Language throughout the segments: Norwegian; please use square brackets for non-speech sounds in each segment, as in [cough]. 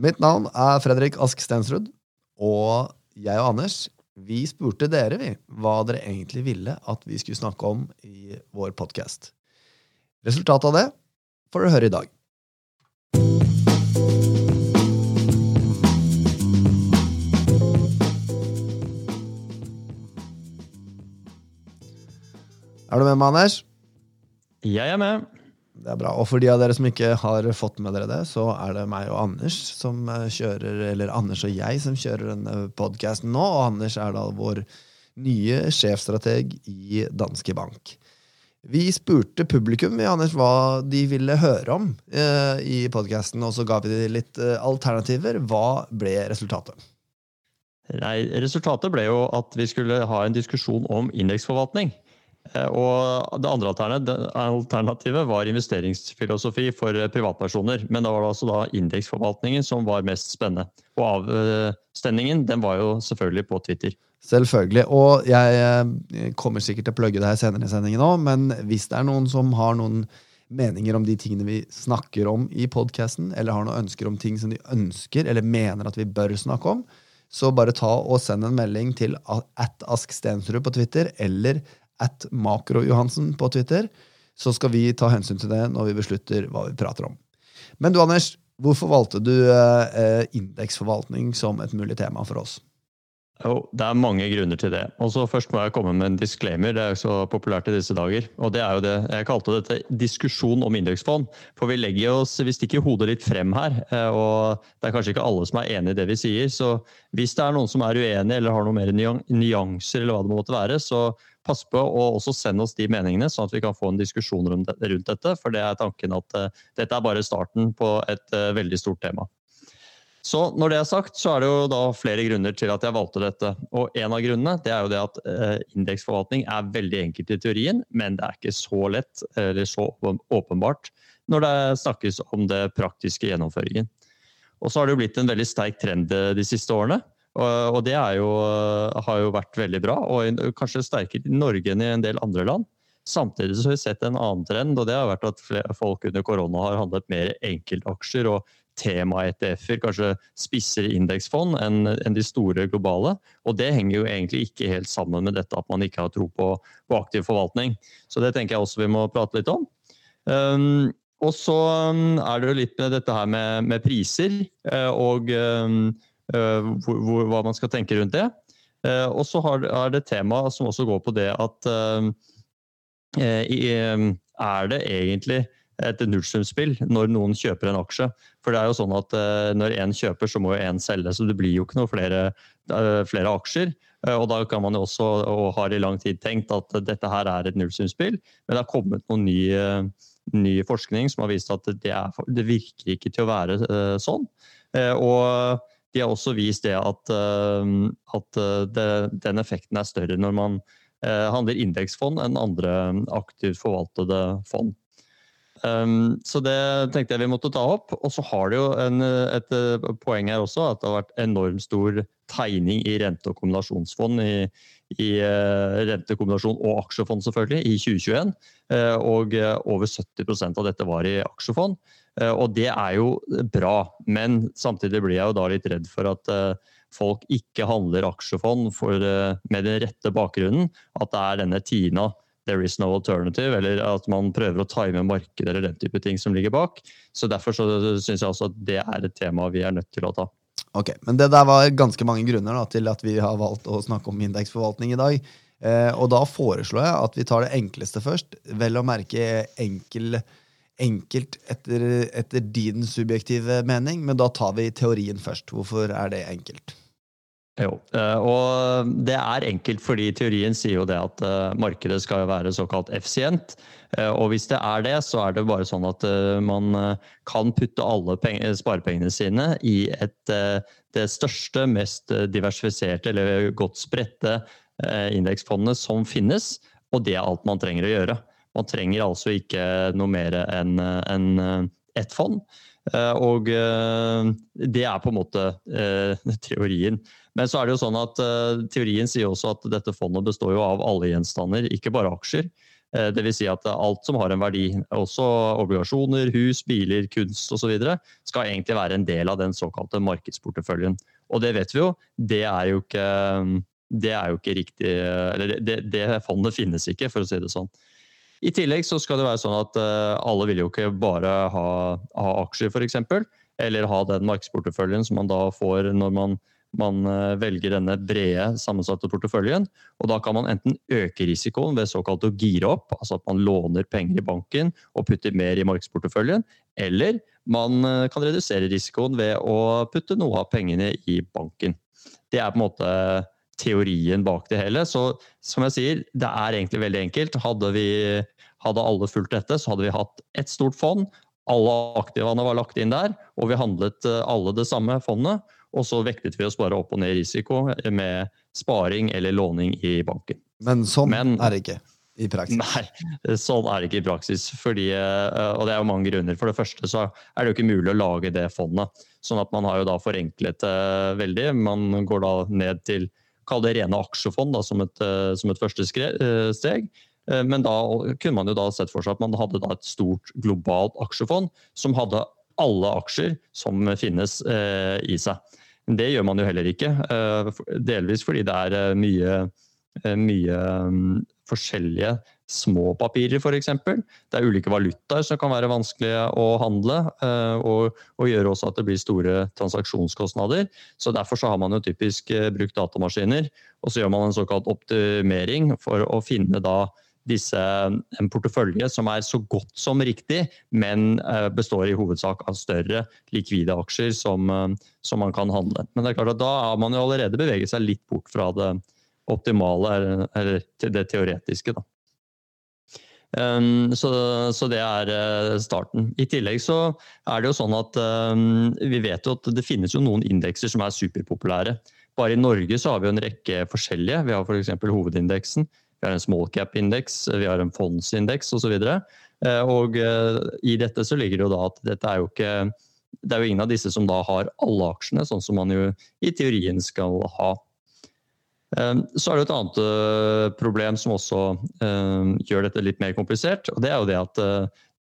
Mitt navn er Fredrik Ask Stensrud, og jeg og Anders vi spurte dere vi, hva dere egentlig ville at vi skulle snakke om i vår podkast. Resultatet av det får dere høre i dag. Er du med meg, Anders? Jeg er med. Det er bra. Og for de av dere som ikke har fått med dere det, så er det meg og Anders som eh, kjører, eller Anders og jeg som kjører denne podkasten nå. Og Anders er da vår nye sjefstrateg i Danske Bank. Vi spurte publikum Anders, hva de ville høre om eh, i podkasten, og så ga vi dem litt eh, alternativer. Hva ble resultatet? Nei, resultatet ble jo at vi skulle ha en diskusjon om indeksforvaltning. Eh, og Det andre alternativet var investeringsfilosofi for privatpersoner. Men det var altså da indeksforvaltningen som var mest spennende. Og avstemningen den var jo selvfølgelig på Twitter. Selvfølgelig. Og jeg eh, kommer sikkert til å plugge det her senere i sendingen òg, men hvis det er noen som har noen meninger om de tingene vi snakker om i podkasten, eller har noen ønsker om ting som de ønsker eller mener at vi bør snakke om, så bare ta og send en melding til at Ask på Twitter eller at Makro-Johansen på Twitter, så skal vi ta hensyn til det når vi beslutter hva vi prater om. Men du, Anders, hvorfor valgte du eh, indeksforvaltning som et mulig tema for oss? Jo, Det er mange grunner til det. Og så Først må jeg komme med en disclaimer. Det er jo så populært i disse dager. og det er jo det, Jeg kalte dette diskusjon om indeksfond. For vi legger oss, vi stikker hodet litt frem her. Eh, og Det er kanskje ikke alle som er enig i det vi sier. Så hvis det er noen som er uenig eller har noen mer nyanser, eller hva det måtte være, så pass på å også sende oss de meningene, sånn at vi kan få en diskusjon rundt dette. For det er tanken at uh, dette er bare starten på et uh, veldig stort tema. Så når det er sagt, så er det jo da flere grunner til at jeg valgte dette. Og en av grunnene det er jo det at uh, indeksforvaltning er veldig enkelt i teorien, men det er ikke så lett eller så åpenbart når det snakkes om det praktiske gjennomføringen. Og så har det jo blitt en veldig sterk trend de siste årene. Og, det jo, har jo vært veldig bra, og kanskje sterkere i Norge enn i en del andre land. Samtidig så har vi sett en annen trend, og det har vært at folk under korona har handlet mer enkeltaksjer og tema-ETF-er, kanskje spissere indeksfond enn de store globale. Og det henger jo egentlig ikke helt sammen med dette at man ikke har tro på, på aktiv forvaltning. Så det tenker jeg også vi må prate litt om. Um, og så um, er det jo litt med dette her med, med priser uh, og um, Eh, hvor, hva man skal tenke rundt det. Eh, og så er det tema som også går på det at eh, er det egentlig et nullsumspill når noen kjøper en aksje. For det er jo sånn at når én kjøper, så må jo én selge, så det blir jo ikke noe flere, flere, aksjer. Og da kan man jo også, og har i lang tid tenkt, at dette her er et nullsumspill. Men det har kommet noen ny, ny forskning som har vist at det, er, det virker ikke til å være sånn. Og de har også vist det at, eh, at eh, det, den effekten er større når man eh, handler indeksfond enn andre aktivt forvaltede fond. Um, så det tenkte jeg vi måtte ta opp. Og så har det jo en, et poeng her også, at det har vært enormt stor tegning i rente- og kombinasjonsfond i, i rentekombinasjon og aksjefond selvfølgelig i 2021. Uh, og over 70% av dette var i aksjefond. Eh, og det er jo bra, men samtidig blir jeg jo da litt redd for at eh, folk ikke handler aksjefond eh, med den rette bakgrunnen. At det er denne Tina, there is no alternative, eller at man prøver å time markedet eller den type ting som ligger bak. Så Derfor så syns jeg også at det er et tema vi er nødt til å ta. Ok, Men det der var ganske mange grunner da, til at vi har valgt å snakke om indeksforvaltning i dag. Eh, og da foreslår jeg at vi tar det enkleste først. Vel å merke enkel enkelt etter, etter, din subjektive mening, men da tar vi teorien først. Hvorfor er det enkelt? Jo, eh, og det er enkelt fordi teorien sier jo det at eh, markedet skal være såkalt effisient. Eh, og hvis det er det, så er det bare sånn at man kan putte alle sparepengene sine i et, det største, mest diversifiserte eller godt spredte indeksfondet som finnes, og det er alt man trenger å gjøre. Man trenger altså ikke noe mer enn en eh, ett fond. Eh, og eh, det er på en måte [laughs] teorien. Men så er det jo sånn at teorien sier også at dette fondet består jo av alle gjenstander, ikke bare aksjer. Dvs. Si at alt som har en verdi, også obligasjoner, hus, biler, kunst osv., skal egentlig være en del av den såkalte markedsporteføljen. Og det vet vi jo, det er jo ikke, det er jo ikke riktig Eller det, det fondet finnes ikke, for å si det sånn. I tillegg så skal det være sånn at uh, alle vil jo ikke bare ha, ha aksjer, f.eks. Eller ha den markedsporteføljen som man da får når man man eh, velger denne brede, sammensatte porteføljen. og Da kan man enten øke risikoen ved såkalt å gire opp, altså at man låner penger i banken og putter mer i markedsporteføljen. Eller man eh, kan redusere risikoen ved å putte noe av pengene i banken. Det er på en måte teorien bak det hele. Så som jeg sier, det er egentlig veldig enkelt. Hadde, vi, hadde alle fulgt dette, så hadde vi hatt ett stort fond. Alle aktivene var lagt inn der, og vi handlet eh, alle det samme fondet. Og så vektet vi oss bare opp og ned risiko med sparing eller låning i banken. Men sånn Men, er det ikke i praksis? Nei, sånn er det ikke i praksis. Fordi, eh, og det er jo mange grunner. For det første så er det jo ikke mulig å lage det fondet. Sånn at man har jo da forenklet det veldig. Man går da ned til kall det rene aksjefond da, som, et, eh, som et første eh, steg. Men da kunne man jo da sett for seg at man hadde et stort globalt aksjefond som hadde alle aksjer som finnes i seg. Det gjør man jo heller ikke. Eh, delvis fordi det er eh, mye, eh, mye mm, forskjellige små papirer, f.eks. Det er ulike valutaer som kan være vanskelige å handle, og, og gjøre også at det blir store transaksjonskostnader. Så Derfor så har man jo typisk brukt datamaskiner, og så gjør man en såkalt optimering for å finne da disse, en portefølje som er så godt som riktig, men eh, består i hovedsak av større likvide aksjer som, eh, som, man kan handle. Men det er klart at da har man jo allerede beveget seg litt bort fra det optimale, eller det teoretiske. da. Um, så, så, det er uh, starten. I tillegg så er det jo sånn at um, vi vet jo at det finnes jo noen indekser som er superpopulære. Bare i Norge så har vi jo en rekke forskjellige. Vi har f.eks. hovedindeksen. Vi har en small cap-indeks, vi har en fondsindeks osv. Og, så eh, og eh, i dette så ligger det jo da at dette er jo ikke det er jo ingen av disse som da har alle aksjene, sånn som man jo i teorien skal ha. Eh, så er det et annet problem som også gjør dette litt mer komplisert. og Det er jo det at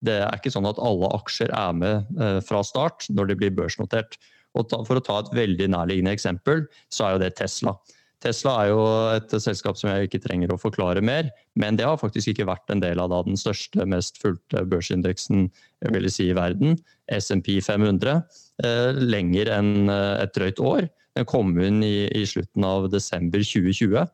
det er ikke sånn at alle aksjer er med fra start når de blir børsnotert. Og for å ta et veldig nærliggende eksempel, så er jo det Tesla. Tesla er jo et selskap som jeg ikke trenger å forklare mer, men det har faktisk ikke vært en del av den største, mest fulgte børsindeksen jeg vil si, i verden, SMP 500, eh, lenger enn eh, et drøyt år. Den kom inn i, i slutten av desember 2020.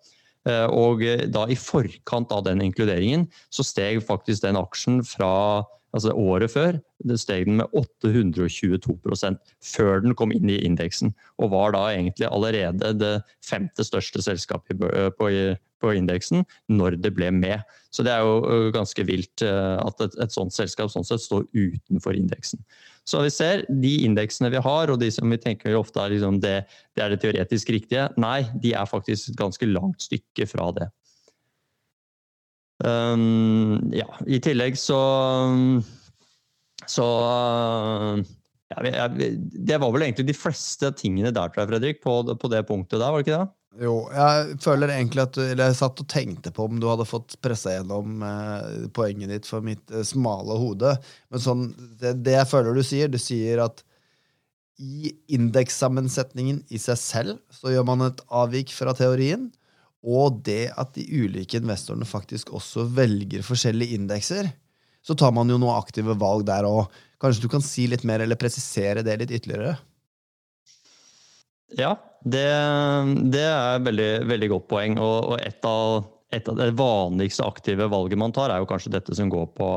Eh, og da i forkant av den inkluderingen så steg faktisk den aksjen fra altså året før det steg den med 822% før den kom inn i indeksen. Og var da egentlig allerede det femte største selskapet på indeksen når det ble med. Så det er jo ganske vilt at et, et sånt selskap sånn sett står utenfor indeksen. Så vi ser de indeksene vi har, og de som vi tenker ofte er liksom det, det, er det teoretisk riktige, nei, de er faktisk et ganske langt stykke fra det. Um, ja, i tillegg så Så ja, Det var vel egentlig de fleste tingene der, tror jeg, Fredrik, på, på det punktet der, var det ikke det? Jo, jeg føler egentlig at du Eller jeg satt og tenkte på om du hadde fått pressa gjennom eh, poenget ditt for mitt eh, smale hode. Men sånn, det, det, jeg føler du sier, du sier at i indekssammensetningen i seg selv så gjør man et avvik fra teorien. Og det at de ulike investorene faktisk også velger forskjellige indekser, så tar man jo noen aktive valg der òg. Kanskje du kan si litt mer, eller presisere det litt ytterligere? Ja, det, det er et veldig, veldig godt poeng. Og, og et, av, et, av, det vanligste aktive valget man tar, er jo kanskje dette som går på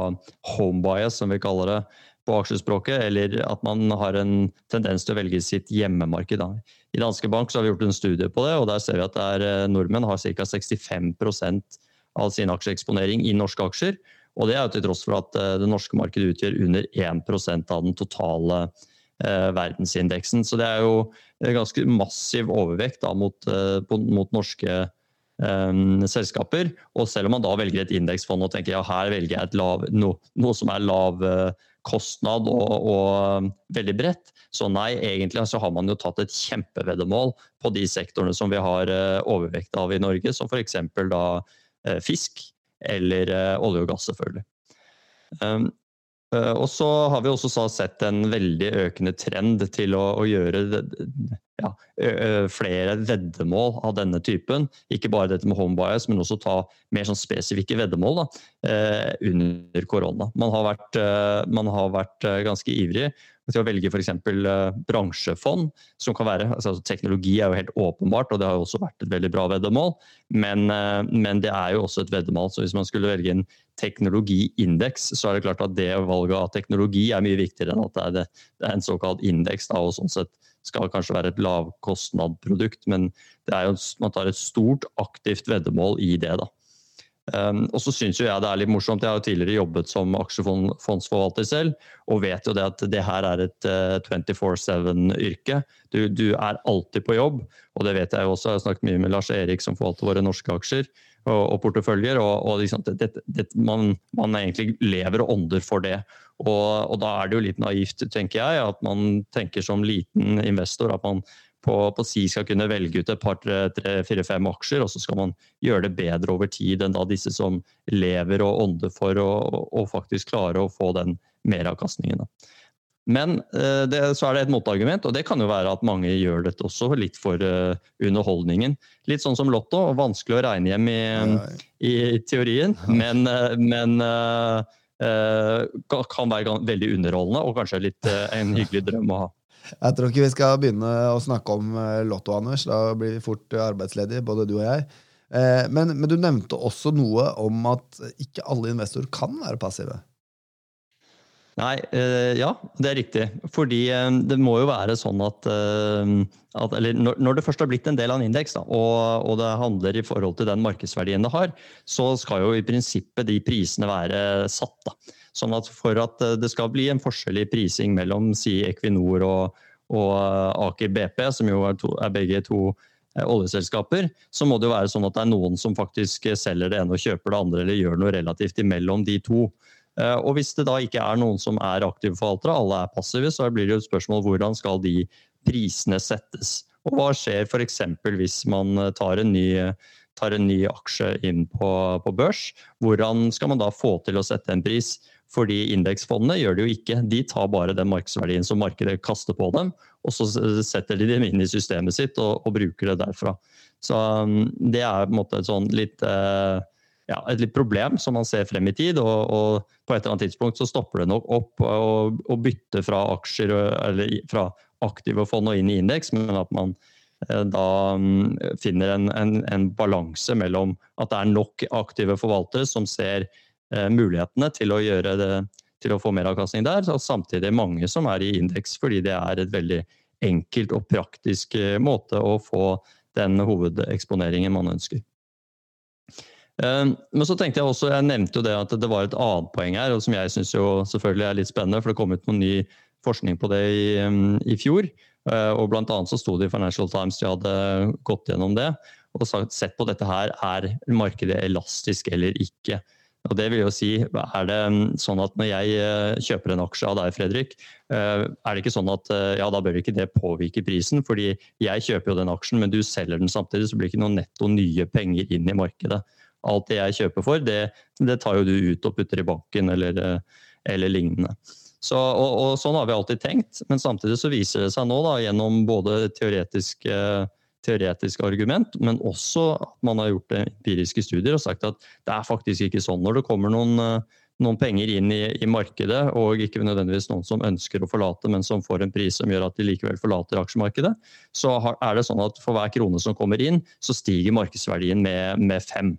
home som vi kaller det på aksjespråket, eller at man har en tendens til å velge sitt hjemmemarked. I Danske Bank har vi gjort en studie på det, og der ser vi at er, eh, nordmenn har ca. 65% av sin aksjeeksponering i norske aksjer. Og det er jo til tross for at eh, det norske markedet utgjør under 1% av den totale eh, verdensindeksen. Så det er jo ganske massiv overvekt da, mot, eh, mot, norske eh, selskaper. Og selv om man da velger et indeksfond og tenker ja, her velger jeg lav, no, noe som er lav eh, kostnad og, og, veldig bredt. Så nei, egentlig så har man jo tatt et kjempeveddemål på de sektorene som vi har overvekt av i Norge, som f.eks. da fisk, eller olje og gass, selvfølgelig. Um, og så har vi også sett en veldig økende trend til å, å gjøre ja, flere veddemål av denne typen. Ikke bare dette med home bias, men også ta mer sånn spesifikke veddemål da, under korona. Man har vært, man har vært ganske ivrig til å velge f.eks. Bransjefond, som kan være altså, Teknologi er jo helt åpenbart, og det har jo også vært et veldig bra veddemål. Men, men det er jo også et veddemål, så hvis man skulle velge en teknologiindeks, så er det klart at det valget av teknologi er mye viktigere enn at det er, det, det er en såkalt indeks. og sånn sett skal kanskje være et lavkostnadprodukt, men jo, man tar et stort aktivt veddemål i det. da. Um, og så syns jeg det er litt morsomt. Jeg har jo tidligere jobbet som aksjefondsforvalter selv, og vet jo det at det her er et uh, eh, 24-7-yrke. Du, du, er alltid på jobb, og det vet jeg jo også. Jeg har snakket mye med Lars Erik som forvalter våre norske aksjer og, og porteføljer. og, og liksom, det, det, man, man, egentlig lever og ånder for det. Og, og da er det jo litt naivt, tenker jeg, at man tenker som liten investor at man på, på si skal kunne velge ut et par, tre, fire, fem aksjer, og så skal man gjøre det bedre over tid enn da disse som lever og ånder for å faktisk klare å få den meravkastningen. Men eh, det, så er det et motargument, og det kan jo være at mange gjør dette også litt for uh, underholdningen. Litt sånn som Lotto, vanskelig å regne hjem i, i teorien, men, uh, men uh, kan være veldig underholdende og kanskje litt en hyggelig drøm å ha. Jeg tror ikke vi skal begynne å snakke om eh, Lotto, Anders. Da blir vi fort arbeidsledige, både du og jeg. Eh, men, men, du nevnte også noe om at ikke alle investorer kan være passive. Nei, eh, ja, det er riktig. Fordi det må jo være sånn at, at Eller når det først har blitt en del av en indeks, og, og, det handler i forhold til den markedsverdien det har, så skal jo i prinsippet de prisene være satt. da. Sånn at For at eh, det skal bli en forskjell i prising mellom si Equinor og, og eh, Aker BP, som jo er, to, er begge to eh, oljeselskaper, så må det jo være sånn at det er noen som faktisk selger det ene og kjøper det andre, eller gjør noe relativt imellom de to. Og Hvis det da ikke er noen som er aktive forvaltere, alle er passive, så blir det jo et spørsmål hvordan skal de prisene settes. Og hva skjer f.eks. hvis man tar en ny tar en ny aksje inn på, på, børs. Hvordan skal man da få til å sette en pris? Fordi indeksfondene gjør det jo ikke. De tar bare den markedsverdien som markedet kaster på dem, og så setter de dem inn i systemet sitt og, og bruker det derfra. Så um, det er på en måte et sånn litt uh, ja, et litt problem som man ser frem i tid. Og, og, på et eller annet tidspunkt så stopper det nok opp å bytte fra aksjer eller fra aktive fond og inn i indeks, men at man uh, da um, finner en, en, en balanse mellom at det er nok aktive forvaltere som ser Eh, mulighetene til å, det, til å få meravkastning der. Og samtidig mange som er i indeks, fordi det er et veldig enkelt og praktisk eh, måte å få den hovedeksponeringen man ønsker. Eh, men så tenkte Jeg også, jeg nevnte jo det at det var et annet poeng her, og som jeg syns selvfølgelig er litt spennende. For det kom ut noen ny forskning på det i, i fjor. Og blant annet så sto det i Financial Times de hadde gått gjennom det og sett på dette her. Er markedet elastisk eller ikke? Og det vil jo si, er det mm, sånn at Når jeg eh, kjøper en aksje av deg, Fredrik, eh, er det ikke sånn at eh, ja, da bør ikke det påvirke prisen? fordi jeg kjøper jo den aksjen, men du selger den samtidig, så blir det ikke noe netto nye penger inn i markedet. Alt det jeg kjøper for, det, det tar jo du ut og putter i banken eller, eller lignende. Så, og, og, Sånn har vi alltid tenkt, men samtidig så viser det seg nå da, gjennom både teoretiske teoretisk argument, men også at man har gjort empiriske studier og sagt at det er faktisk ikke sånn. Når det kommer noen, eh, noen penger inn i, i, markedet, og ikke nødvendigvis noen som ønsker å forlate, men som får en pris som gjør at de likevel forlater aksjemarkedet, så er det sånn at for hver krone som kommer inn, så stiger markedsverdien med, med fem.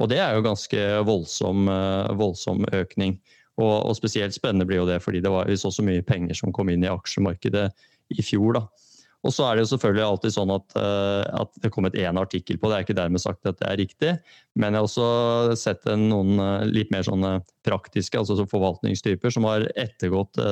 Og det er jo ganske voldsom, eh, voldsom økning. Og, og, spesielt spennende blir jo det fordi det var så, så mye penger som kom inn i aksjemarkedet i fjor. da. Og så er det jo selvfølgelig alltid sånn at, uh, at det kommet én artikkel på det. er ikke dermed sagt at det er riktig, men jeg har også sett noen uh, litt mer sånne praktiske, altså så forvaltningstyper, som har ettergått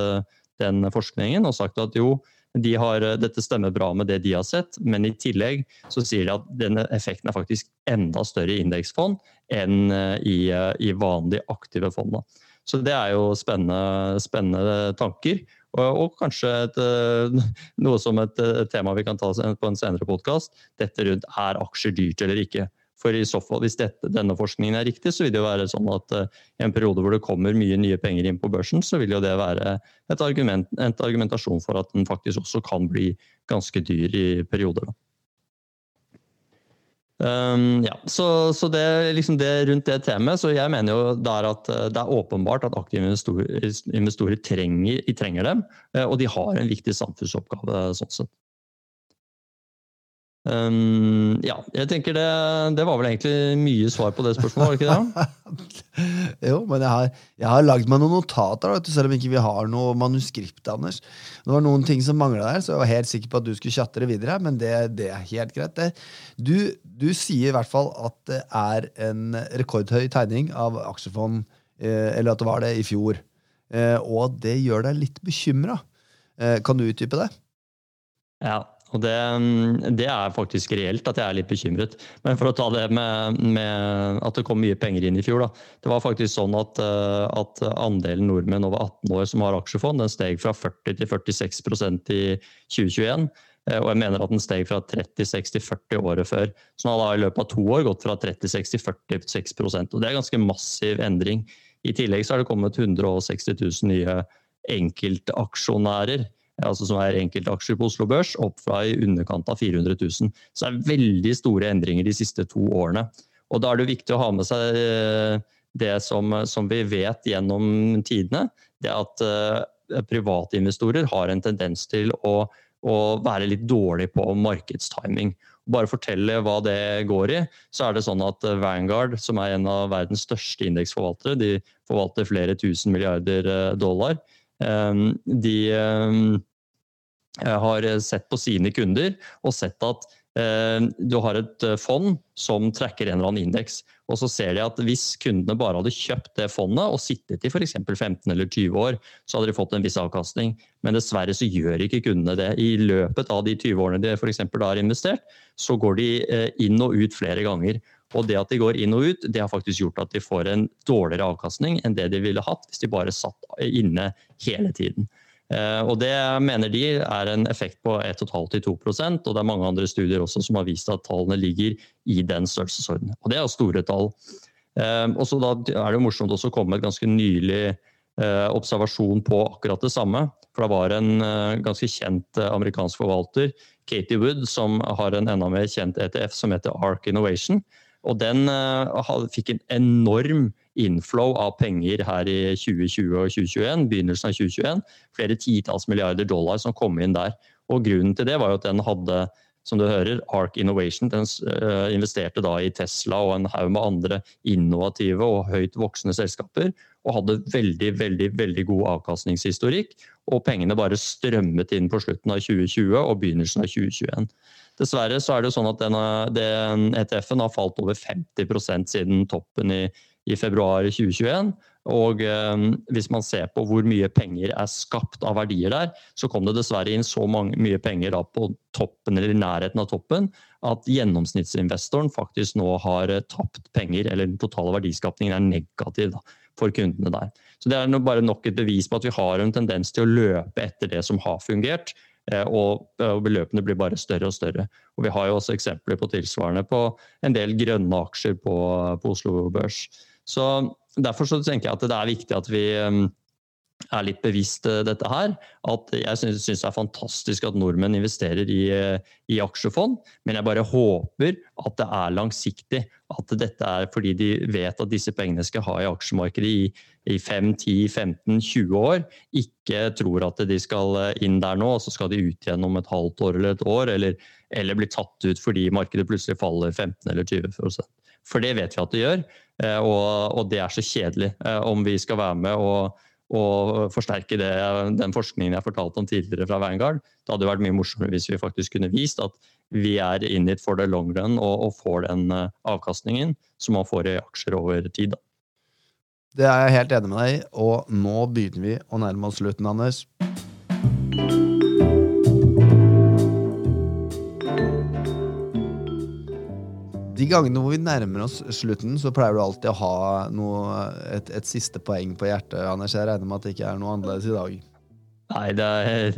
den forskningen og sagt at jo, de har, dette stemmer bra med det de har sett, men i tillegg så sier de at denne effekten er faktisk enda større i indeksfond enn i, i vanlige aktive fond. Så det er jo spennende, spennende tanker. Og, kanskje et, eh, noe som et, tema vi kan ta på en senere podkast. Dette rundt er aksjer dyrt eller ikke. For i så fall, hvis dette, denne forskningen er riktig, så vil det jo være sånn at uh, i en periode hvor det kommer mye nye penger inn på børsen, så vil jo det være et, argument, en argumentasjon for at den faktisk også kan bli ganske dyr i perioder. Um, ja, så, så det, liksom det, rundt det temaet, så jeg mener jo der at eh, det er åpenbart at aktive investorer, investorer trenger, trenger, dem, eh, og de har en viktig samfunnsoppgave sånn sett. Um, ja, jeg tenker det, det, var vel egentlig mye svar på det spørsmålet, var det ikke det? [laughs] jo, men jeg har, jeg har lagd meg noen notater, du, selv om ikke vi har noe manuskript. Anders. Det var noen ting som mangla der, så jeg var helt sikker på at du skulle tjatre videre. Men det, det er helt greit. Det. Du, du, sier i hvert fall at det er en rekordhøy tegning av aksjefond, eh, eller at det var det i fjor. Eh, og det gjør deg litt bekymra. Eh, kan du utdype det? Ja, og det, mm, det, er faktisk reelt at jeg er litt bekymret. Men for å ta det med, med at det kom mye penger inn i fjor. Da. Det var faktisk sånn at, eh, at, andelen nordmenn over 18 år som har aksjefond, den steg fra 40 til 46% i 2021. Eh, og jeg mener at den steg fra 36 til 40 året før. Så den har i løpet av to år gått fra 36 til 46% og Det er en ganske massiv endring. I tillegg så er det kommet 160 000 nye enkeltaksjonærer altså som er enkeltaksjer på Oslo Børs, opp fra i underkant av 400 000. Så det er veldig store endringer de siste to årene. Og Da er det viktig å ha med seg eh, det som, som vi vet gjennom tidene. Det at uh, private investorer har en tendens til å, å være litt dårlig på markedstiming. Bare fortelle hva det går i, så er det sånn at Vanguard, som er en av verdens største indeksforvaltere, de forvalter flere tusen milliarder eh, dollar, de ehm, har sett på sine kunder og sett at ehm, du har et eh, fond som trekker en eller annen indeks. Og så ser de at hvis kundene bare hadde kjøpt det fondet og sittet i f.eks. 15 eller 20 år, så hadde de fått en viss avkastning. Men dessverre så gjør ikke kundene det. I løpet av de 20 årene de f.eks. har investert, så går de eh, inn og ut flere ganger. Og det at de går inn og ut, det har faktisk gjort at de får en dårligere avkastning enn det de ville hatt hvis de bare satt inne hele tiden. Eh, og Det mener de er en effekt på 1,5-2% og det er mange andre studier også som har vist at tallene ligger i den størrelsesordenen. Og Det er store tall. Eh, og så da er det jo morsomt også å komme med et ganske nylig eh, observasjon på akkurat det samme. For det var en ganske kjent amerikansk forvalter, Katie Wood, som har en enda mer kjent ETF som heter Ark Innovation og den uh, fikk en enorm inflow av penger her i 2020 og 2021, begynnelsen av 2021. Flere titalls milliarder dollar som kom inn der. Og Grunnen til det var jo at den hadde som du hører, Ark Innovation den uh, investerte da i Tesla og en haug med andre innovative og høyt voksende selskaper. Og hadde veldig veldig, veldig god avkastningshistorikk. Og pengene bare strømmet inn på slutten av 2020 og begynnelsen av 2021. Dessverre så er det jo sånn at denne, den ETF-en har falt over 50% siden toppen i, i februar 2021. Og eh, hvis man ser på hvor mye penger er skapt av verdier der, så kom det dessverre inn så mange, mye penger på toppen eller i nærheten av toppen at gjennomsnittsinvestoren faktisk nå har eh, tapt penger, eller den totale verdiskapningen er negativ da, for kundene der. Så Det er bare nok et bevis på at vi har en tendens til å løpe etter det som har fungert, Eh, og, beløpene blir bare større og større. Og Vi har jo også eksempler på tilsvarende på en del grønne aksjer på, på Oslo Børs. Så Derfor så tenker jeg at det er viktig at vi um, er litt bevisst eh, dette her. At jeg syns det er fantastisk at nordmenn investerer i, eh, i, aksjefond, men jeg bare håper at det er langsiktig. At dette er fordi de vet at disse pengene skal ha i aksjemarkedet i, i 5, 10, 15, 20 år. Ikke tror at de skal eh, inn der nå, og så skal de ut igjen om et halvt år eller et år. Eller, eller bli tatt ut fordi markedet plutselig faller 15 eller 20% For det vet vi at det gjør, og, og det er så kjedelig om vi skal være med og og forsterke det, den forskningen jeg fortalte om tidligere fra Vanguard. Det hadde vært mye morsommere hvis vi faktisk kunne vist at vi er in it for the long run og, og får den uh, avkastningen som man får i aksjer over tid. Da. Det er jeg helt enig med deg i, og nå begynner vi å nærme oss slutten, Anders. De gangene hvor vi nærmer oss slutten, så pleier du alltid å ha noe, et, et, siste poeng på hjertet. Anders, Jeg regner med at det ikke er noe annerledes i dag? Nei, det,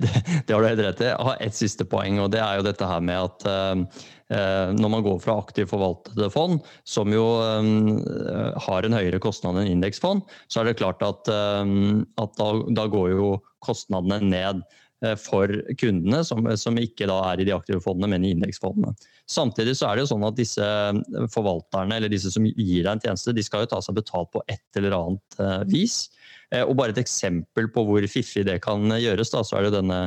det, [laughs] det, har du helt rett i. Jeg har ett siste poeng, og det er jo dette her med at eh, når man går fra aktivt forvaltede fond, som jo eh, har en høyere kostnad enn indeksfond, så er det klart at, eh, at da, da, går jo kostnadene ned for kundene, som, som, ikke er i de aktive fondene, men i indeksfondene. Samtidig så er det jo sånn at disse forvalterne, eller disse som gir deg en tjeneste, de skal jo ta seg betalt på et eller annet vis. Eh, og bare et eksempel på hvor fiffig det kan gjøres, da, så er det denne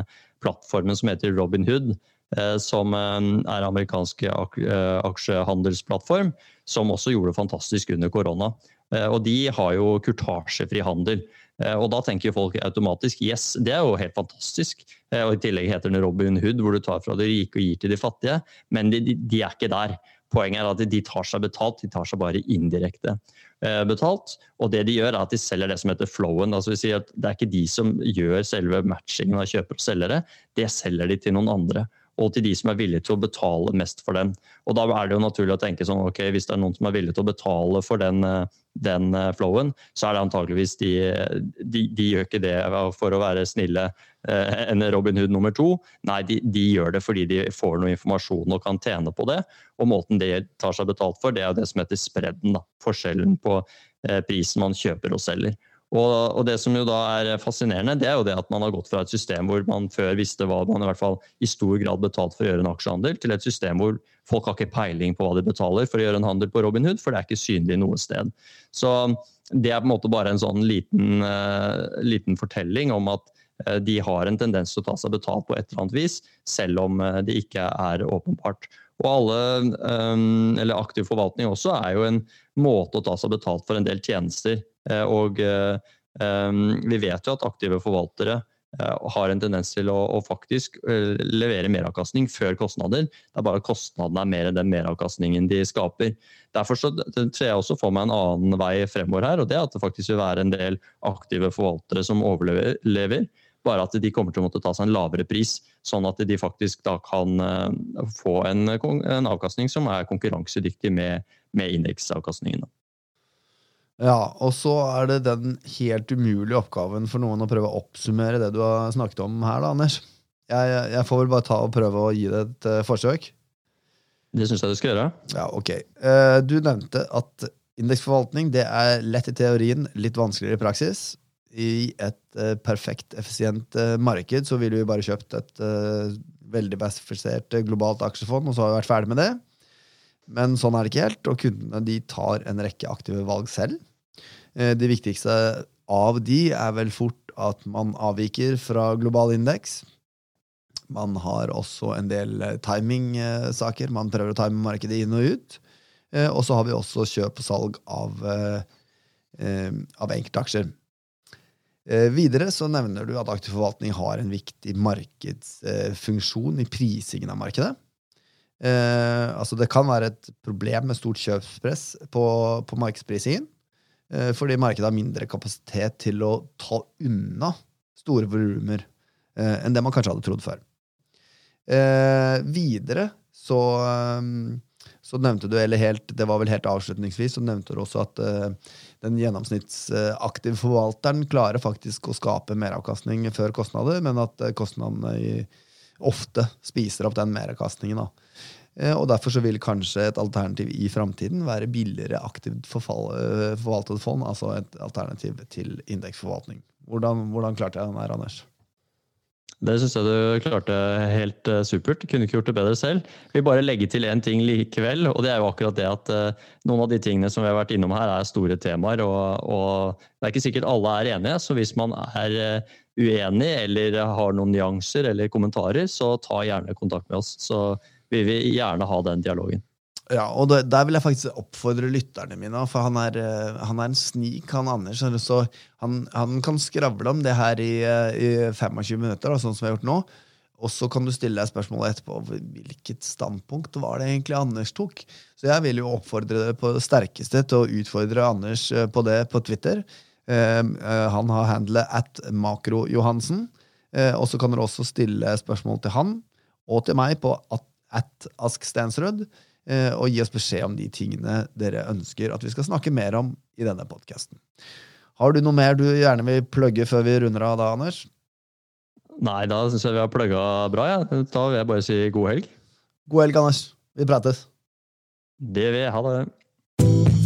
plattformen som heter Robinhood. Eh, som eh, er amerikansk aksjehandelsplattform, som også gjorde det fantastisk under korona. Og de har jo kurtasjefri handel. Og da tenker folk automatisk yes, det er jo helt fantastisk. Og i tillegg heter den Robin Hood, hvor du tar fra de rike og gir til de fattige. Men de, de, er ikke der. Poenget er at de tar seg betalt, de tar seg bare indirekte eh, betalt. Og det de gjør, er at de selger det som heter flowen. altså vi sier at Det er ikke de som gjør selve matchingen av kjøpere og selgere, det selger de til noen andre. Og til de som er villige til å betale mest for den. Og da er det jo naturlig å tenke sånn, ok, hvis det er noen som er villige til å betale for den, eh, den eh, flowen, så er det antakeligvis de, de, de gjør ikke det for å være snille Eh, enn Robin Hood nummer to. Nei, de, de, gjør det fordi de får noe informasjon og kan tjene på det. Og måten det tar seg betalt for, det er det som heter spredden. Da. Forskjellen på eh, prisen man kjøper og selger. Og, og, det som jo da er fascinerende, det er jo det at man har gått fra et system hvor man før visste hva man i hvert fall i stor grad betalte for å gjøre en aksjehandel, til et system hvor folk har ikke peiling på hva de betaler for å gjøre en handel på Robinhood, for det er ikke synlig noe sted. Så det er på en måte bare en sånn liten, uh, liten fortelling om at Eh, de har en tendens til å ta seg betalt på et eller annet vis, selv om eh, det ikke er åpenbart. Og alle, eh, eller Aktiv forvaltning også er jo en måte å ta seg betalt for en del tjenester. Og vi vet jo at aktive forvaltere har en tendens til å, faktisk levere meravkastning før kostnader. Det er bare kostnadene er mer enn den meravkastningen de skaper. Derfor så ser jeg også for meg en annen vei fremover her, og det er at det faktisk vil være en del aktive forvaltere som overlever bare at de kommer til å måtte ta seg en lavere pris, sånn at de faktisk da kan eh, få en, en avkastning som er konkurransedyktig med, med indeksavkastningen. Ja, og så er det den helt umulige oppgaven for noen å prøve å oppsummere det du har snakket om her, da, Anders. Jeg, jeg får vel bare ta og prøve å gi det et uh, forsøk. Det syns jeg du skal gjøre. Ja, ok. Uh, du nevnte at indeksforvaltning det er lett i teorien, litt vanskeligere i praksis i et uh, perfekt, effisient uh, marked så ville vi bare kjøpt et uh, veldig bæsifisert globalt aksjefond, og så har vi vært ferdig med det. Men sånn er det ikke helt, og kundene de tar en rekke aktive valg selv. Det viktigste av de er vel fort at man avviker fra global indeks. Man har også en del timingsaker. Man prøver å time markedet inn og ut. Og så har vi også kjøp og salg av, av enkeltaksjer. Eh, videre så nevner du at aktiv forvaltning har en viktig markedsfunksjon i prisingen av markedet. Eh, altså det kan være et problem med stort kjøpspress på, på markedsprisingen. Eh, fordi markedet har mindre kapasitet til å ta unna store volumer eh, enn det man kanskje hadde trodd før. Eh, videre så, eh, så nevnte du, eller helt, det var vel helt avslutningsvis, så nevnte du også at den gjennomsnittsaktive forvalteren klarer faktisk å skape meravkastning før kostnader, men at kostnadene kostnadene ofte spiser opp den meravkastningen. Eh, og Derfor så vil kanskje et alternativ i framtiden være billigere aktivt eh, forvaltet fond, altså et alternativ til indeksforvaltning. Hvordan, hvordan klarte jeg den her, Anders? Det syns jeg du klarte helt uh, supert. Kunne ikke gjort det bedre selv. Vi bare legge til én ting likevel, og det er jo akkurat det at uh, noen av de tingene som vi har vært innom her, er store temaer. Og, og det er ikke sikkert alle er enige, så hvis man er uh, uenig eller har noen nyanser eller kommentarer, så ta gjerne kontakt med oss. Så vi vil gjerne ha den dialogen. Ja, og det, Der vil jeg faktisk oppfordre lytterne mine. For han er, eh, han er en snik, han Anders. Så han, han, kan skravle om det her i, eh, i 25 minutter, da, sånn som vi har gjort nå. Og så kan du stille deg spørsmålet etterpå hvilket standpunkt var det egentlig Anders tok. Så jeg vil jo oppfordre deg på det sterkeste til å utfordre Anders eh, på det på Twitter. han har handlet at makrojohansen. og så kan dere også stille spørsmål til han og til meg på at, at Ask Stensrud. Eh, og gi oss beskjed om de tingene dere ønsker at vi skal snakke mer om i denne podkasten. Har du noe mer du gjerne vil plugge før vi runder av da, Anders? Nei, da syns jeg vi har plugga bra. Ja. Da vil jeg bare si god helg. God helg, Anders. Vi prates. Det vil jeg ha, det.